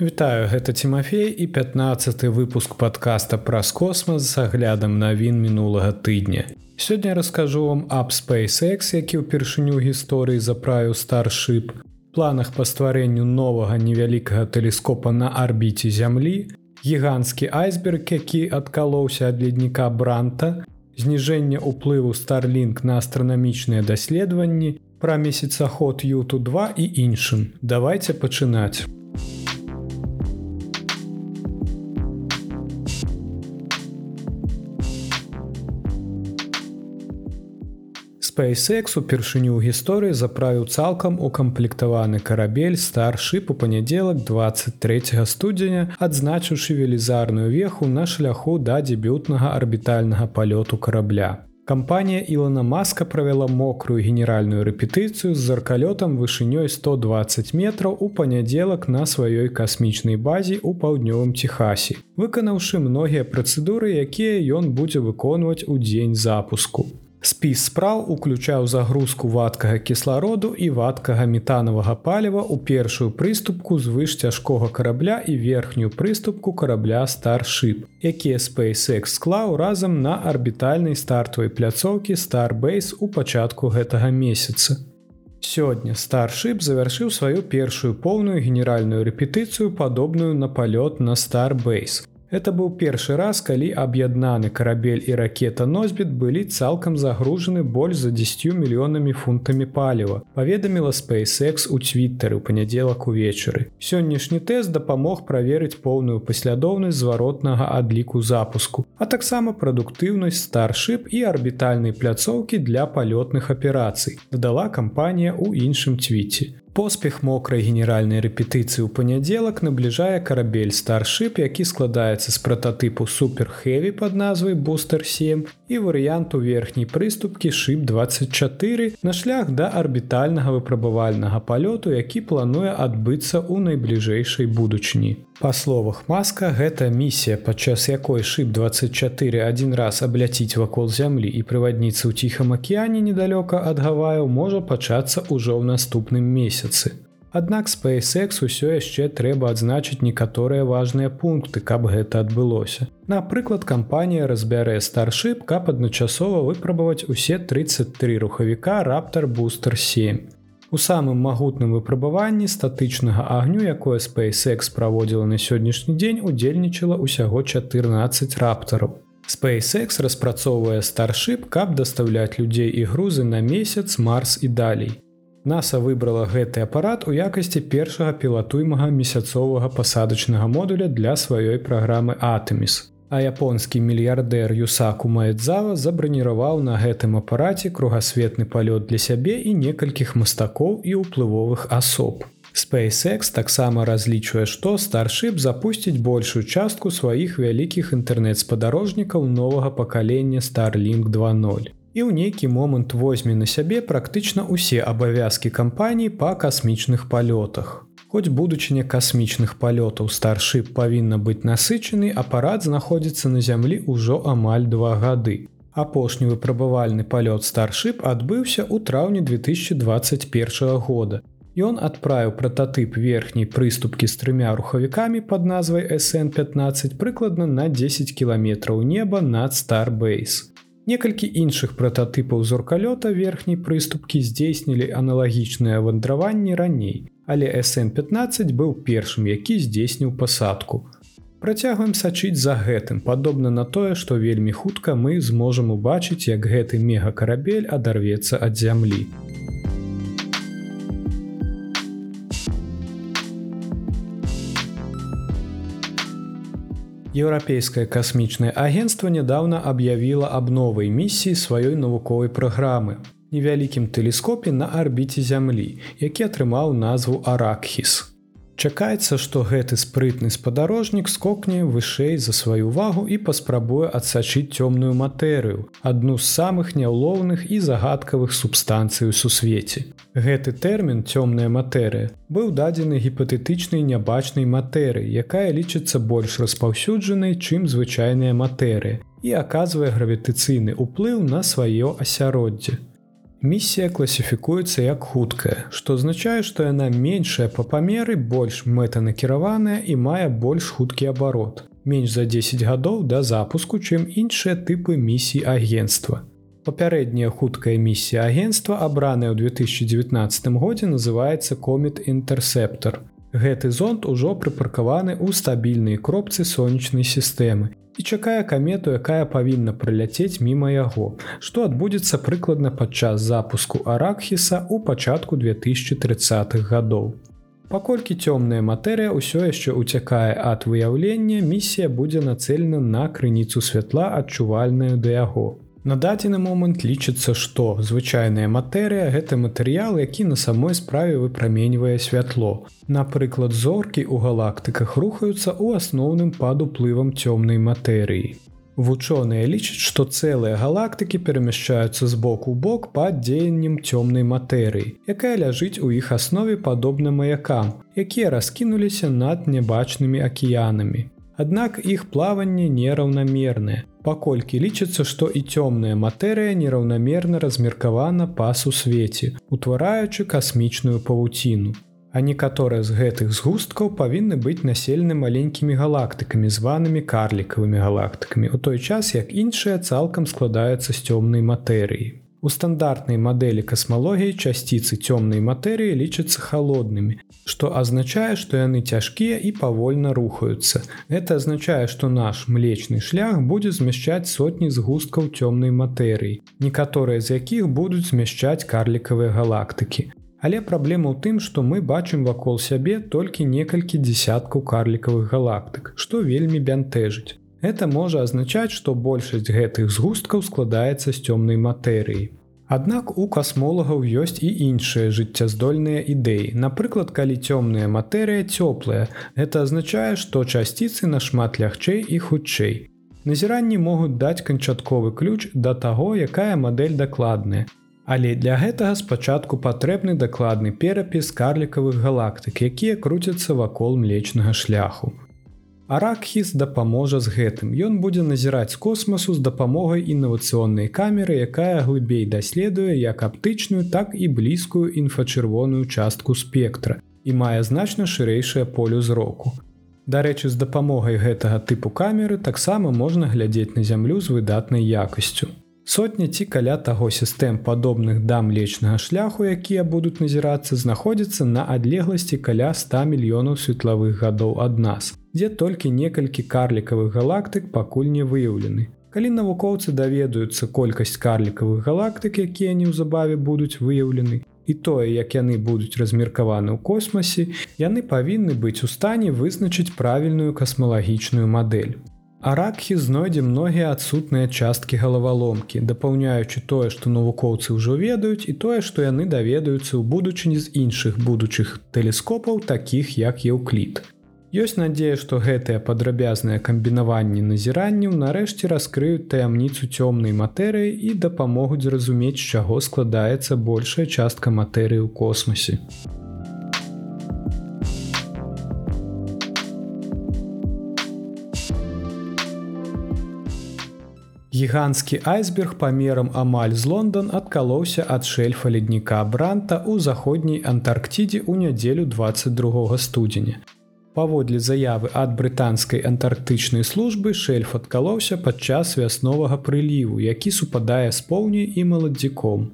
Вітаю гэта Тимофей і 15 выпуск подкаста праз космас з аглядам навін мінулага тыдня. Сёння раскажу вам аб SpaceX, які ўпершыню гісторыі заправіў старship, планах па стварэнню новага невялікага тэлескопа на арбіце зямлі, гіганцкі айсберг, які адкалоўся ад ледніка бранта, зніжэнне ўплыву Starлінк на астранамічныя даследаванні, пра месяцаход Юту 2 і іншым. Давайте пачынаць. SpaceX упершыню ў гісторыі заправіў цалкам укамплектаваны карабель старship у панядзелак 23 студзеня, адзначыўшы велізарную веху на шляху да дзебютнага арбітальнага палёту карабля. Кампанія Ілона Маска правяла мокрую генеральную рэпетыцыю з заркалётам вышынёй 120 метраў у панядзелак на сваёй касмічнай базе ў паўднёвым Техасе, выканаўшы многія працэдуры, якія ён будзе выконваць у дзень запуску. Спіс спраў уключаў загрузку вадкага кіслароду і вадкага метанавага паліва ў першую прыступку звыш цяжкога карабля і верхнюю прыступку карабля старship, якія SpaceX склаў разам на арбітальнай стартавай пляцоўкі Starbase у пачатку гэтага месяца. Сёння старship завяршыў сваю першую поўную генеральную рэпетыцыю падобную на палёт на Starbase. Это быў першы раз, калі аб'яднаны карабель і ракета носьбіт былі цалкам загружаны больш за 10 мільёнамі фунтамі паліва. Паведаміла SpaceX у твиттары ў панядзелак увечары. Сённяшні тэст дапамог праверыць поўную паслядоўнасць зваротнага адліку запуску, а таксама прадуктыўнасць старship і арбітальнай пляцоўкі для палётных аперацый. дадала кампанія ў іншым твіце. Поспех мокрай генеральнай рэпетыцыі ў панядзелак набліжае карабель старship, які складаецца з прататыпу суперхэві под назвай бустер 7 і варыянту верхняй прыступкі шып 24 на шлях да арбітальнага выпрабавальнага палёту, які плануе адбыцца ў найбліжэйшай будучыні. Па словах маска гэта місія падчас якой шып 24 адзін раз абляціць вакол зямлі і прывадніцца ў ціхам акеане недалёка ад гаваю можа пачацца ўжо ў наступным месяцы. Аднак SpaceX усё яшчэ трэба адзначыць некаторыя важныя пункты, каб гэта адбылося. Напрыклад, кампанія разбярэ старship, каб адначасова выпрабаваць усе 33 рухавіка раптор бустер 7. У самым магутным выпрабаванні статычнага агню, якое SpaceX праводзіла на сённяшні дзень, удзельнічала ўсяго 14 раптараў. SpaceX распрацоўвае старship, каб дастаўляць людзей і грузы на месяц, марс і далей. NASA выбрала гэты апарат у якасці першага пілатуймага месяцовага пасадачнага модуля для сваёй праграмы Атэміс. А японскі мільярдэр Юсаку Маэдзава забраніраваў на гэтым апараце кругасветны палёт для сябе і некалькіх мастакоў і ўплывовых асоб. SpaceX таксама разлічвае, што старship запусціць большую частку сваіх вялікіх інтэрнэт-спадарожнікаў новага пакалення Starlink 2.0. І ў нейкі момант возьме на сябе практычна ўсе абавязкі кампаній па касмічных палётах. Хоць будучыня касмічных палётаў старship павінна быць насычаны, апарат знаходзіцца на зямлі ўжо амаль два гады. Апошні выпрабавальны палёт старship адбыўся ў траўні 2021 года. Ён адправіў прататып верхняй прыступкі з трымя рухавікамі пад назвай SN15 прыкладна на 10 кіламетраў неба над Starbase. Некалькі іншых прататыпаў зоркалёта верхняй прыступкі здзейснілі аналагічныя вандраванні раней але SN15 быў першым, які здзейсніў пасадку. Працягваем сачыць за гэтым, падобна на тое, што вельмі хутка мы зможам убачыць, як гэты мегакарабель адарвецца ад зямлі. Еўрапейскае касмічнае агенцтва нядаўна аб'явіла аб новай місіі сваёй навуковай праграмы невялікім тэлескопе на арбіце зямлі, які атрымаў назву аракхіс. Чакаецца, што гэты спрытны спадарожнік скокне вышэй за сваю вагу і паспрабуе адсачыць цёмную матэрыю, адну з самых няўлоўных і загадкавых субстанцый у сусвеце. Гэты тэрмін цёмная матэрыя быў дадзены гіпатэтычнай нябачнай матэрыі, якая лічыцца больш распаўсюджанай, чым звычайная матэрыя і аказвае гравітыцыйны ўплыў на сваё асяроддзе. Місія класіфікуецца як хуткая, што азначае, што яна меншая па памеры больш мэтанакіраваная і мае больш хуткі абарот. Менш за 10 гадоў да запуску, чым іншыя тыпы місій агенства. Папярэдняя хуткая місія агенства, абраная ў 2019 годзе называецца комет інтэрсептор. Гэты зонт ужо прыпаркаваны ў стабільнай кропцы сонечнай сістэмы і чакае камету, якая павінна прыляцець міма яго, што адбудзецца прыкладна падчас запуску аракхіса ў пачатку 2030х гадоў. Паколькі цёмная матэрыя ўсё яшчэ ўцякае ад выяўлення, місія будзе нацэлена на крыніцу святла адчувальную да яго. На дадзены момант лічыцца, што звычайная матэрыя гэта матэрыял, які на самой справе выпраменьвае святло. Напрыклад, зоркі ў галактыках рухаюцца ў асноўным пад уплывам цёмнай матэрыі. Вучоныя лічаць, што цэлыя галактыкі перамяшчаюцца з боку бок пад дзеяннем цёмнай матэрыі, якая ляжыць у іх аснове падобна маякам, якія раскінуліся над нябачнымі акіянамі. Аднак іх плаванне нераўнамернае паколькі лічыцца, што і цёмная матэрыя нераўнамерна размеркавана па сусвеце, утвараючы касмічную павуціну. А некаторыя з гэтых згусткаў павінны быць населены маленькімі галактыкамі, званымі карлікавымі галактыкамі, у той час як іншыя цалкам складаюцца з цёмнай матэрыі. У стандартнай мадэлі касмалогіі часціцы цёмнай матэрыі лічацца халоднымі, што азначае, што яны цяжкія і павольна рухаюцца. Гэта азначае, што наш млечны шлях будзе змяшчаць сотні згусткаў цёмнай матэрыі, некаторыя з якіх будуць змяшчаць карлікавыя галактыкі. Але праблема ў тым, што мы бачым вакол сябе толькі некалькі дзясяткаў карлікавых галактык, што вельмі бянтэжыць. Это можа азначаць, што большасць гэтых згусткаў складаецца з цёмнай матэрыі. Аднак у касмолагаў ёсць і іншыя жыццяздольныя ідэі. Напрыклад, калі цёмная матэрыя цёплая, гэта азначае, што часціцы нашмат лягчэй і хутчэй. Назіранні могуць даць канчатковы ключ да таго, якая мадэль дакладная. Але для гэтага спачатку патрэбны дакладны перапіс карлікавых галактык, якія круцяцца вакол млечнага шляху. Аракхіс дапаможа з гэтым. Ён будзе назіраць космасу з дапамогай інавацыйнай камеры, якая глыбей даследуе як аптычную, так і блізкую інфачырвоную частку спектра і мае значна шырэйшае полю зроку. Дарэчы, з дапамогай гэтага тыпу камеры таксама можна глядзець на зямлю з выдатнай якасцю. Сотня ці каля таго сістэм падобных да млечнага шляху, якія будуць назірацца, знаходзяцца на адлегласці каля 100 мільёнаў светлавых гадоў ад нас дзе толькі некалькі карлікавых галактык пакуль не выяўлены. Калі навукоўцы даведаюцца колькасць карлікавых галактык, якія неўзабаве будуць выяўлены, і тое, як яны будуць размеркаваны ў космосе, яны павінны быць у стане вызначыць правільную касмалагічную мадэль. Аракхі знойдзе многія адсутныя часткі галаваломкі, дапаўняючы тое, што навукоўцы ўжо ведаюць і тое, што яны даведаюцца ў будучыні з іншых будучых тэлескопаў, такіх як еўклід. Ёсць надзея, што гэтыя падрабязныя камбінаванні назіранняў нарэшце раскрыюць таямніцу цёмнай матэрыі і дапамогуць зразумець, з чаго складаецца большая частка матэрыі ў космосе. Гіганцкі айсберг памерам амаль з Лондон адкалоўся ад шельфа ледніка бранта ў заходняй антарктідзе ў нядзелю 22 студзеня. Паводле заявы ад брытанскай антарктычнай службы шельф адкалоўся падчас вясновага прыліву, які супадае з поўні і маладзіком.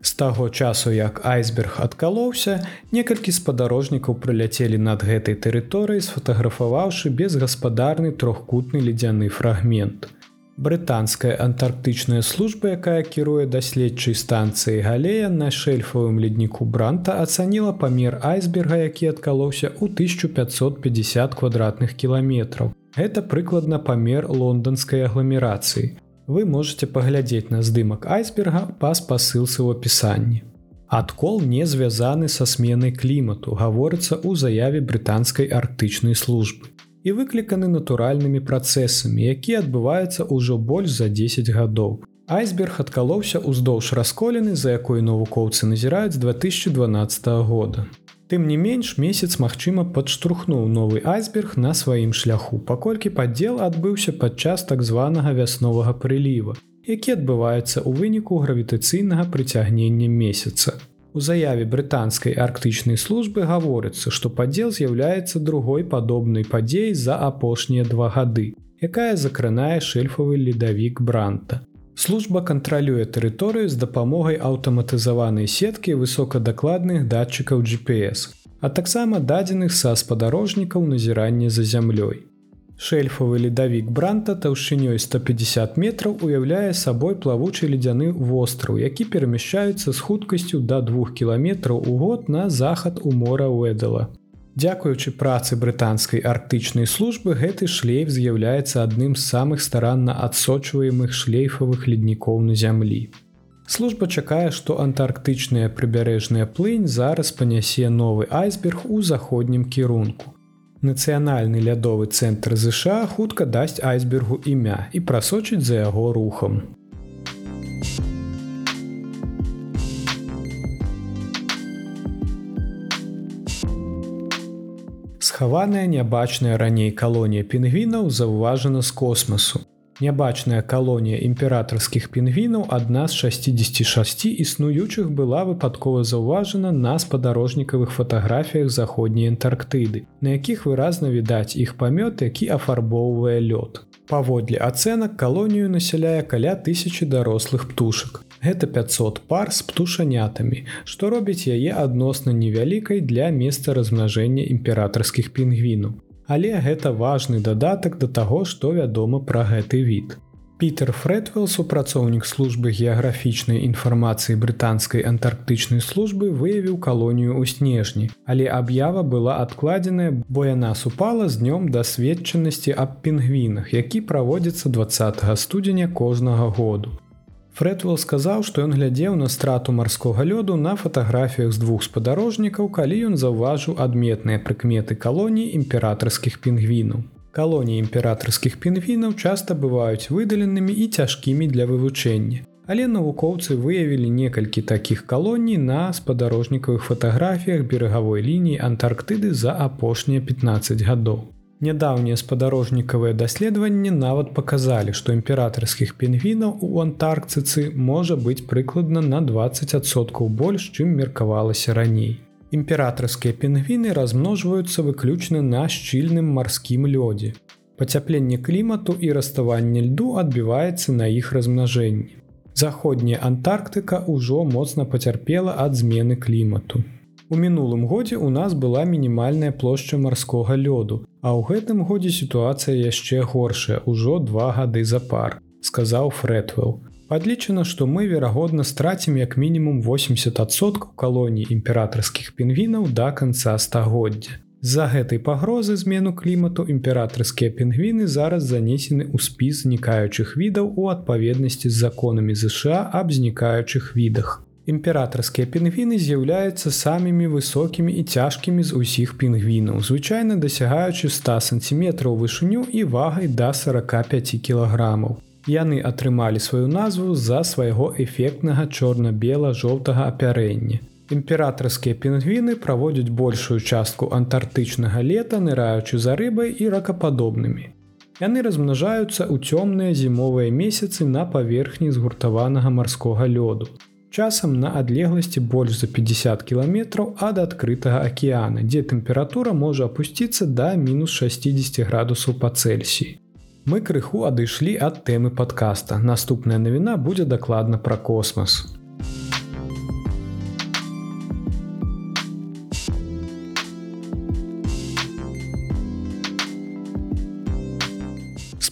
З таго часу, як айсберг адкалоўся, некалькі спадарожнікаў прыляцелі над гэтай тэрыторыяй, сфотаграфаваўшы безгаспадарны трохкутны ледзяны фрагмент. Брытанская антарктычная служба, якая кіруе даследчай станцыі галея на шельфавым ледніку бранта ацаніла памер айсберга, які адкалоўся ў 1550 квадратных кіламетраў. Гэта прыкладна памер лонданскай агламерацыі. Вы можете паглядзець на здымак айсберга па спасылцы ў апісанні. Адкол не звязаны са сменай клімату, гаворыцца ў заяве брытанскай арктычнай службы і выкліканы натуральнымі працэсамі, якія адбываюцца ўжо больш за 10 гадоў. Айсберг адкалоўся ўздоўж расколены, за якой навукоўцы назіраюць 2012 года. Тым не менш месяц магчыма падштурхнуў новы айсберг на сваім шляху, паколькі падзел адбыўся падчас так званага вясновага прыліва. які адбываюцца ў выніку гравітацыйнага прыцягнення месяца. У заяве брытанскай арктычнай службы гаворыцца, што падзел з'яўляецца другой падобнай падзеяй за апошнія два гады, якая закранае шэльфавы ледавік бранта. Служба кантралюе тэрыторыю з дапамогай аўтаматызаванай сеткі высокадакладных датчыкаў GPS, а таксама дадзеных са спадарожнікаў назірання за зямлёй. Шэльфавы ледавік бранта таўшынёй 150 метраў уяўляе сабой плавучы ледзяны востраў, які перамяшчаецца з хуткасцю да двух кіламетраў у год на захад у мора Уэдала. Дзякуючы працы брытанскай арктычнай службы гэты шлейф з'яўляецца адным з самых старанна адсочваемых шлейфавых леднікоў на зямлі. Служба чакае, што антарктычная прыбярэжная плынь зараз панясе новы айсберг у заходнім кірунку. Нацыянальны лядовы цэнтр ЗША хутка дасць айсбергу імя і прасочыць за яго рухам. Схаваная нябачная раней калонія пінгвінаў заўважана з космасу. Нябачная калонія імператорскіх пінгвінаў адна з 66 існуючых была выпадкова заўважана на спадарожнікавых фатаграфіях заходняй антарктыды, на якіх выразна відаць іх памёт, які афарбоўвае лёд. Паводле ацэнак калонію насяляе каля тысячи дарослых птушак. Гэта 500 пар з птушанятамі, што робіць яе адносна невялікай для месца размнажэння імператорскіх пінгвінаў але гэта важны дадатак да таго, што вядома пра гэты від. Пітер Фредвелл, супрацоўнік службы геаграфічнай інфармацыі брытанскай антарктычнай службы выявіў калонію ў снежні, але аб'ява была адкладзеная, бо яна супала з днём дасведчанасці аб пінгвінах, які праводзіцца 20 студзеня кожнага году. Фредвелл сказаў, што ён глядзеў на страту марскога лёду на фатаграфіях з двух спадарожнікаў, калі ён заўважыў адметныя прыкметы калоніі імператорскіх пінгвінаў. Калоніі імператорскіх пінгвінаў часта бываюць выдаленымі і цяжкімі для вывучэння. Але навукоўцы выявілі некалькі такіх калоній на спадарожнікавых фатаграфіях берагавой лініі Антарктыды за апошнія 15 гадоў. Нядаўнія спадарожнікавыя даследаванні нават паказалі, што імператорскіх пінгвінаў у антаркцыцы можа быць прыкладна на 20соткаў больш, чым меркавалася раней. Імператорскія пінгвіны размножваюцца выключна на шчыльным марскім лёдзе. Пацяпленне клімату і раставанне льду адбіваецца на іх размнажэнні. Заходняя Антарктыка ўжо моцна пацярпела ад змены клімату. У мінулым годзе ў нас была мінімальная плошча марскога лёду, а ў гэтым годзе сітуацыя яшчэ горшая ўжо два гады запар, сказаў Фредвелл. Падлічана, што мы верагодна страцім як мінімум 80соткаў калоній імператорскіх пінгвінаў да канца стагоддзя. З-за гэтай пагрозы змену клімату імператорскія пінгвіны зараз занесены ў спіс знікаючых відаў у адпаведнасці з законамі ЗША аб знікаючых відах. Імператорскія пінгвіны з'яўляюцца самымі высокімі і цяжкімі з усіх пінгвінаў, звычайна дасягаючы 100 сантиметраў вышыню і вагай да 45 кілаграмаў. Яны атрымалі сваю назву з-за свайго эфектнага чорна-бела-жоўтага апярэння. Імператорскія пінгвіны праводзяць большую частку антарктычнага лета, ныраючы за рыбай і ракападобнымі. Яны размнажаюцца ў цёмныя зімовыя месяцы на паверхні згуртаванага марскога лёду часам на адлегласці больш за 50 кіламетраў ад адкрытага акеана, дзе тэмпература можа апусціцца да мінус 60 градусаў па Цельсіі. Мы крыху адышлі ад тэмы падкаста. Наступная навіна будзе дакладна пра космас.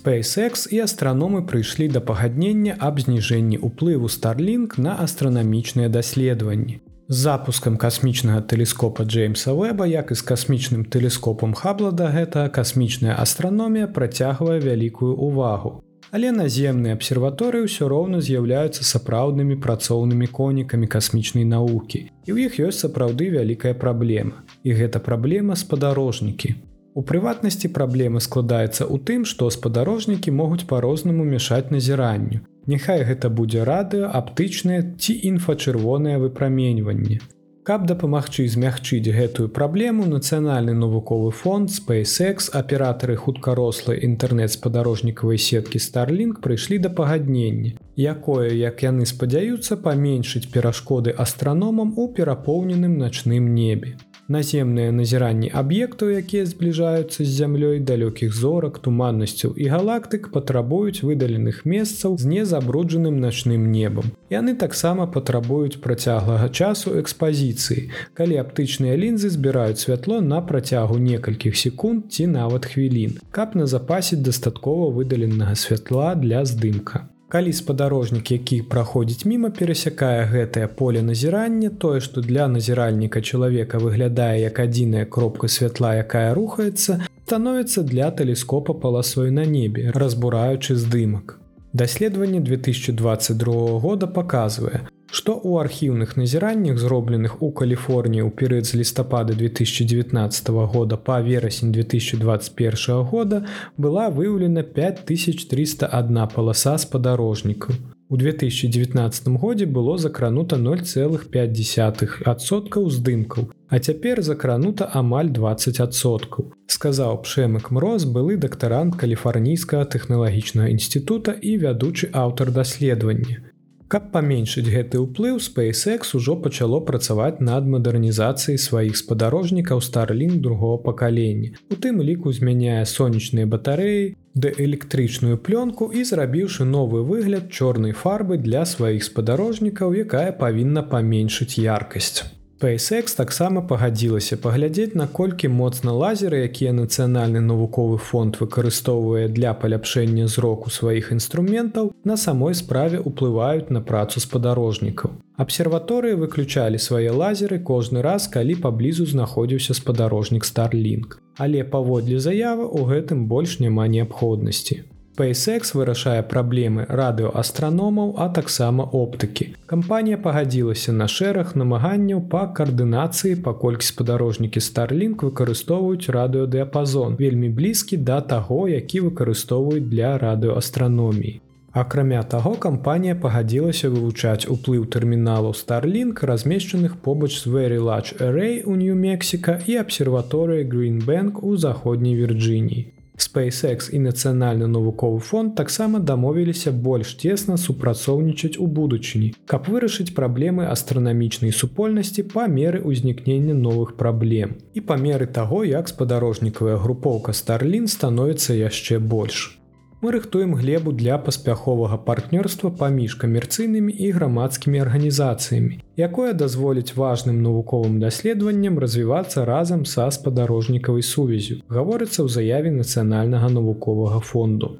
SpaceX і астраномы прыйшлі да пагаднення аб зніжэнні ўплыву Starлінг на астранамічныя даследаванні. З запускам касмічнага тэлескопа Джеймса Вэба, як і з касмічным тэлескопам Хаблада гэта касмічная астраномія працягвае вялікую ўвагу. Але наземныя абсерваторыі ўсё роўна з'яўляюцца сапраўднымі працоўнымі конікамі касмічнай навукі. І ў іх ёсць сапраўды вялікая праблема. І гэта праблема спадарожнікі. У прыватнасці праблемы складаецца ў тым, што спадарожнікі могуць па-рознаму мяшаць назіранню. Няхай гэта будзе радыё, аптычнае ці інфачырвонае выпраменьванне. Каб дапамагчы змягчыць гэтую праблему нацыянальны навуковы фонд SpaceX аператары хуткарослай інтэрнэт-спадарожнікавай сеткі Starlink прыйшлі да пагаднення, якое, як яны спадзяюцца паменшыць перашкоды астраномам у перапоўненым начным небе наземныя назіранні аб'ектаў, якія збліжаюцца з зямлёй далёкіх зорак, туманнасцяў і галактык патрабуюць выдаленых месцаў з незабруджаным начным небам. Яны таксама патрабуюць працяглага часу экспазіцыі, калі аптычныя лінзы збіраюць святло на працягу некалькіх секунд ці нават хвілін, каб назапасіць дастаткова выдаленага святла для здымка калі спадарожнік які праходзіць міма перасякае гэтае поле назірання тое што для назіральніка чалавека выглядае як адзіная кропка святла якая рухаецца становіцца для тэлескопа паласой на небе разбураючы здымак. Даследаванне 2022 года показвае што ў архіўных назіраннях зробленых у Каліфорніі ў перыяд з лістапада 2019 года па верасень 2021 года была выяўлена 5301 паласа спадарожнікаў. У 2019 годзе было закранута 0,5соткаў здымкаў, а цяпер закранута амаль 20соткаў. Сказаў Пшемык Мроз былы дактарант каліфарнійскага тэхналагічнага інстытута і вядучы аўтар даследавання. Каб паменшыць гэты ўплыў SpaceX ужо пачало працаваць над мадэрнізацыяй сваіх спадарожнікаў Starlink другого пакалення. У тым ліку змяняе сонечныя батарэі, дээлектрычную плёнку і зрабіўшы новы выгляд чорнай фарбы для сваіх спадарожнікаў, якая павінна паменшыць яркасць. SpaceX таксама пагадзілася паглядзець наколькі моцна лазеры, якія нацыянальны навуковы фонд выкарыстоўвае для паляпшэння зроку сваіх інструментаў, на самой справе ўплываюць на працу спадарожнікаў. Абсерваторыі выключалі свае лазеры кожны раз, калі паблізу знаходзіўся спадарожнік Starlink. Але паводле заявы у гэтым больш няма неабходнасці. SpaceX вырашае праблемы радыоастраномаў, а таксама оптыкі. Кампанія пагадзілася на шэраг намаганняў па каардынацыі, паколькі спадарожнікі Starlink выкарыстоўваюць радыёдыапазон, вельмі блізкі да таго, які выкарыстоўваюць для радыоастраноміі. Акрамя таго, кампанія пагадзілася вывучаць уплыў тэрміналаў Starlink, размешчаных побач з Very Large Array у Нью-Мексіка і абсерваторыі Greenbank у заходняй Вірджыніі. SpaceX і нацыянальны навуковы фонд таксама дамовіліся больш цесна супрацоўнічаць у будучыні, каб вырашыць праблемы астранамічнай супольнасці па меры ўзнікнення новых праблем і па меры таго, як спадарожнікавая групоўка Starлін становіцца яшчэ больш мы рыхтуем глебу для паспяховага партнёрства паміж камерцыйнымі і грамадскімі арганізацыямі, якое дазволіць важным навуковым даследаванням развівацца разам са спадарожнікавай сувязю, гаворыцца ў заяве нацыянальнага навуковага фонду.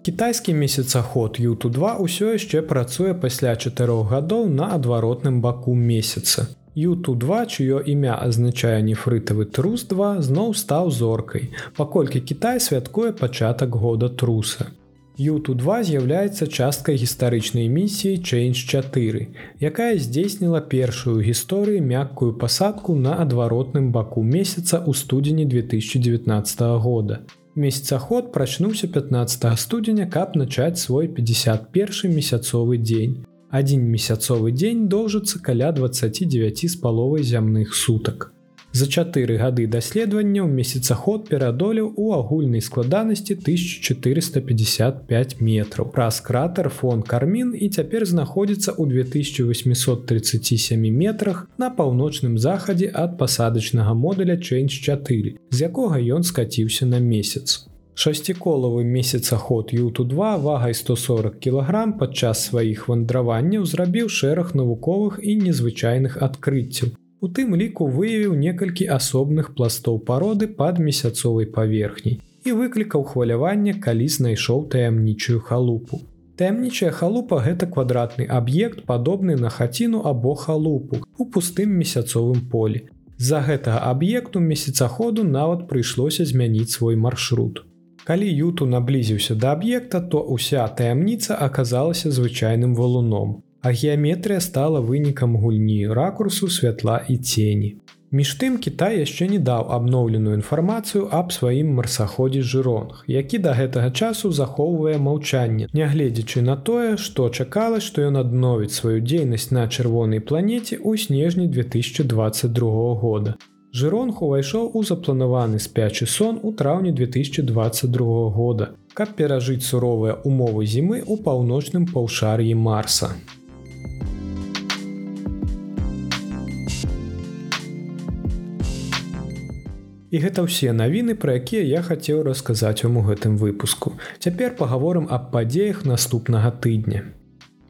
Кітайскі месяцаход Юту2 ўсё яшчэ працуе пасля чатырох гадоў на адваротным баку месяца. Юту2, чыё імя азначае нефрытавы трус 2 зноў стаў зоркай, паколькі Кітай святкуе пачатак года труса. Юту2 з'яўляецца часткай гістарычнай місіі Change 4, якая здзейсніла першую гісторыю мяккую пасадку на адваротным баку месяца ў студзені 2019 года. Месяцаход прачнуўся 15 студзеня, каб начаць свой 51 месяцовы дзень. Адзін месяцовы дзень доўжыцца каля 29 з паловай зямных сутак. За чатыры гады даследавання ў месяцаход перадолеў у агульнай складанасці 1455 метраў. Праз кратер фон кармін і цяпер знаходзіцца ў 2837 метрах на паўночным захадзе ад пасадачнага модуля Change 4, з якога ён скаціўся на месяц. Шасціколавы месяцаход Юту2 вагай 140 кг падчас сваіх вандраванняў зрабіў шэраг навуковых і незвычайных адкрыццяў. У тым ліку выявіў некалькі асобных пластоў пароды пад месяцовай паверхняй і выклікаў хваляванне, калі знайшоў таямнічую халупу. Таямнічая халупа гэта квадратны аб'ект падобны на хаціну або халупу у пустым месяцовым полі. З-за гэтага аб'екту месяцаходу нават прыйшлося змяніць свой маршрут. Калі Юту наблізіўся да аб'екта, то ўся таямніца аказалася звычайным валуном, а геаметрыя стала вынікам гульні ракурсу святла і цені. Між тым Кітай яшчэ не даў абноўленую інфармацыю аб сваім марсаходзе жыронг, які да гэтага часу захоўвае маўчанне, нягледзячы на тое, што чакала, што ён адновіць сваю дзейнасць на чырвонай планеце ў снежні 2022 года. Жыронг увайшоў у запланаваны спячы сон у траўні 2022 года, каб перажыць суровыя умовы зімы ў паўночным паўшар'і марса. І гэта ўсе навіны, пра якія я хацеў расказаць вам у гэтым выпуску. Цяпер пагаворым аб падзеях наступнага тыдня.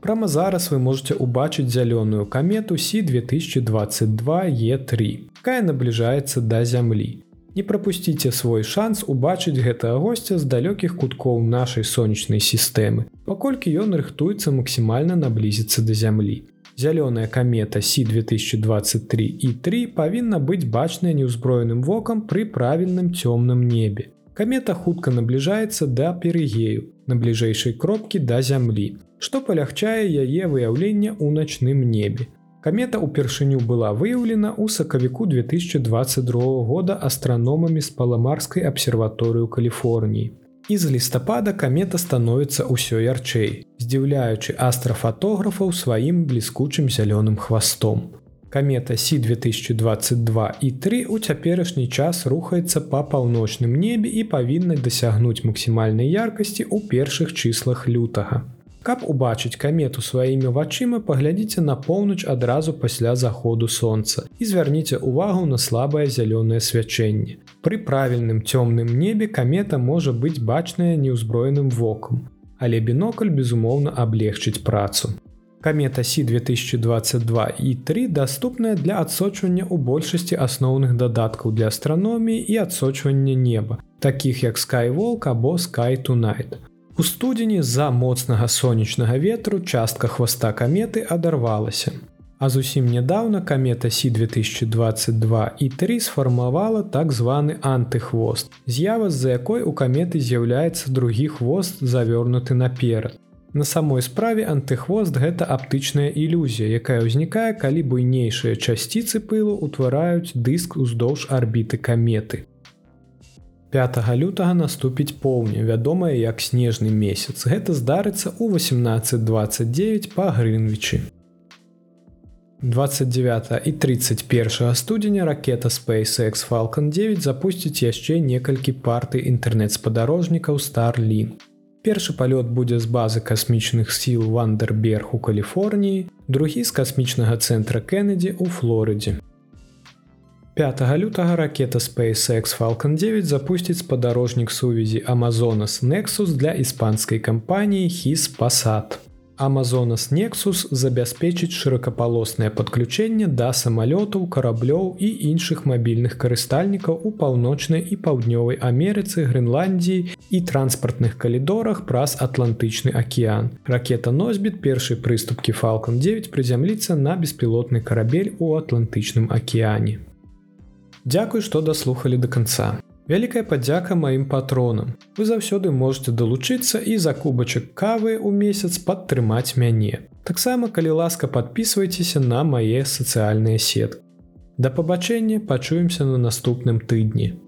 Прама зараз вы можете ўбачыць зялёную камету Сі 2022 Е3, якая набліжаецца да зямлі. Не прапусціце свой шанс убачыць гэтага госця з далёкіх куткоў нашай сонечнай сістэмы, паколькі ён рыхтуецца максімальна наблізіцца да зямлі. Зялёная камета Сі 2023 і 3 павінна быць бачная неўзброеным вокам пры правільным цёмным небе. Камета хутка набліжаецца да перыгею, на бліжэйшай кропкі да зямлі, што палягчае яе выяўленне ў начным небе. Камета ўпершыню была выяўлена ў сакавіку 2022 года астраномамі з паламарскай абсерваторыю Каліфорніі і з лістапада камета становіцца ўсё ярчэй, здзіўляючы астрафатографаў сваім бліскучым зялёным хвастом. Камета Сі 2022 і 3 у цяперашні час рухаецца па паўночным небе і павінна дасягнуць максімальнай яркасці ў першых чыслах лютага. Каб убачыць камету сваімі вачыма, паглядзіце на поўнач адразу пасля заходу сонца і звярніце ўвагу на слабае зялёнае свячэнне. Пры правільным цёмным небе камета можа быць бачная неўзброеным вокам, але бінокль безумоўна аблегчыць працу. Камета Сі 2022 і 3 даступная для адсочвання ў большасці асноўных дадаткаў для астраноміі і адсочвання неба, такіх як Skywalk або Sky Tonight. У студзені з-за моцнага сонечнага ветру частка хваста каметы адарвалася. А зусім нядаўна камета Сі 2022 і 3 сфармавала так званы антыхвост, з'ява з-за якой у каметы з'яўляецца другі хвост завёрнуты наперад. На самой справе антыхвост гэта аптычная ілюзія, якая ўзнікае, калі буйнейшыя часціцы пылу ўтвараюць дыск уздоўж арбіты каметы. 5 лютага наступіць поўня, вядомая як снежны месяц. Гэта здарыцца ў 1829 па Грынвічы. 29 і 31 студзеня ракета SpaceX Falcon 9 запусціць яшчэ некалькі партый інтэрнэт-спадарожнікаў Starlin. Першы палёт будзе з базы касмічных сіл Вандерберг у Каліфорніі, другі з касмічнага цэнтра Кеннеді ў Флорыдзе. 5 лютага ракета SpaceX Falcon 9 запусціць спадарожнік сувязі Amazonas Nexus для іспанскай кампаніі His Passat. Amazonas Nexus забяспечыць шырокапалоснае падключэнне да самалётаў, караблёў і іншых мабільных карыстальнікаў у паўночнай і паўднёвай Амерыцы, Грэнландіі і транспартных калідорах праз Атлантычны акеан. Ракета носьбіт першай прыступкі Falcon 9 прызямліцца на беспілотны карабель у Атлантычным акеане. Дзякуй, што даслухалі да канца. Вялікая падзяка маім патронам. Вы заўсёды можете далучыцца і за кубачак кавы ў месяц падтрымаць мяне. Таксама, калі ласка подписывайтеся на мае сацыяльныя сеткі. Да пабачэння пачуемся на наступным тыдні.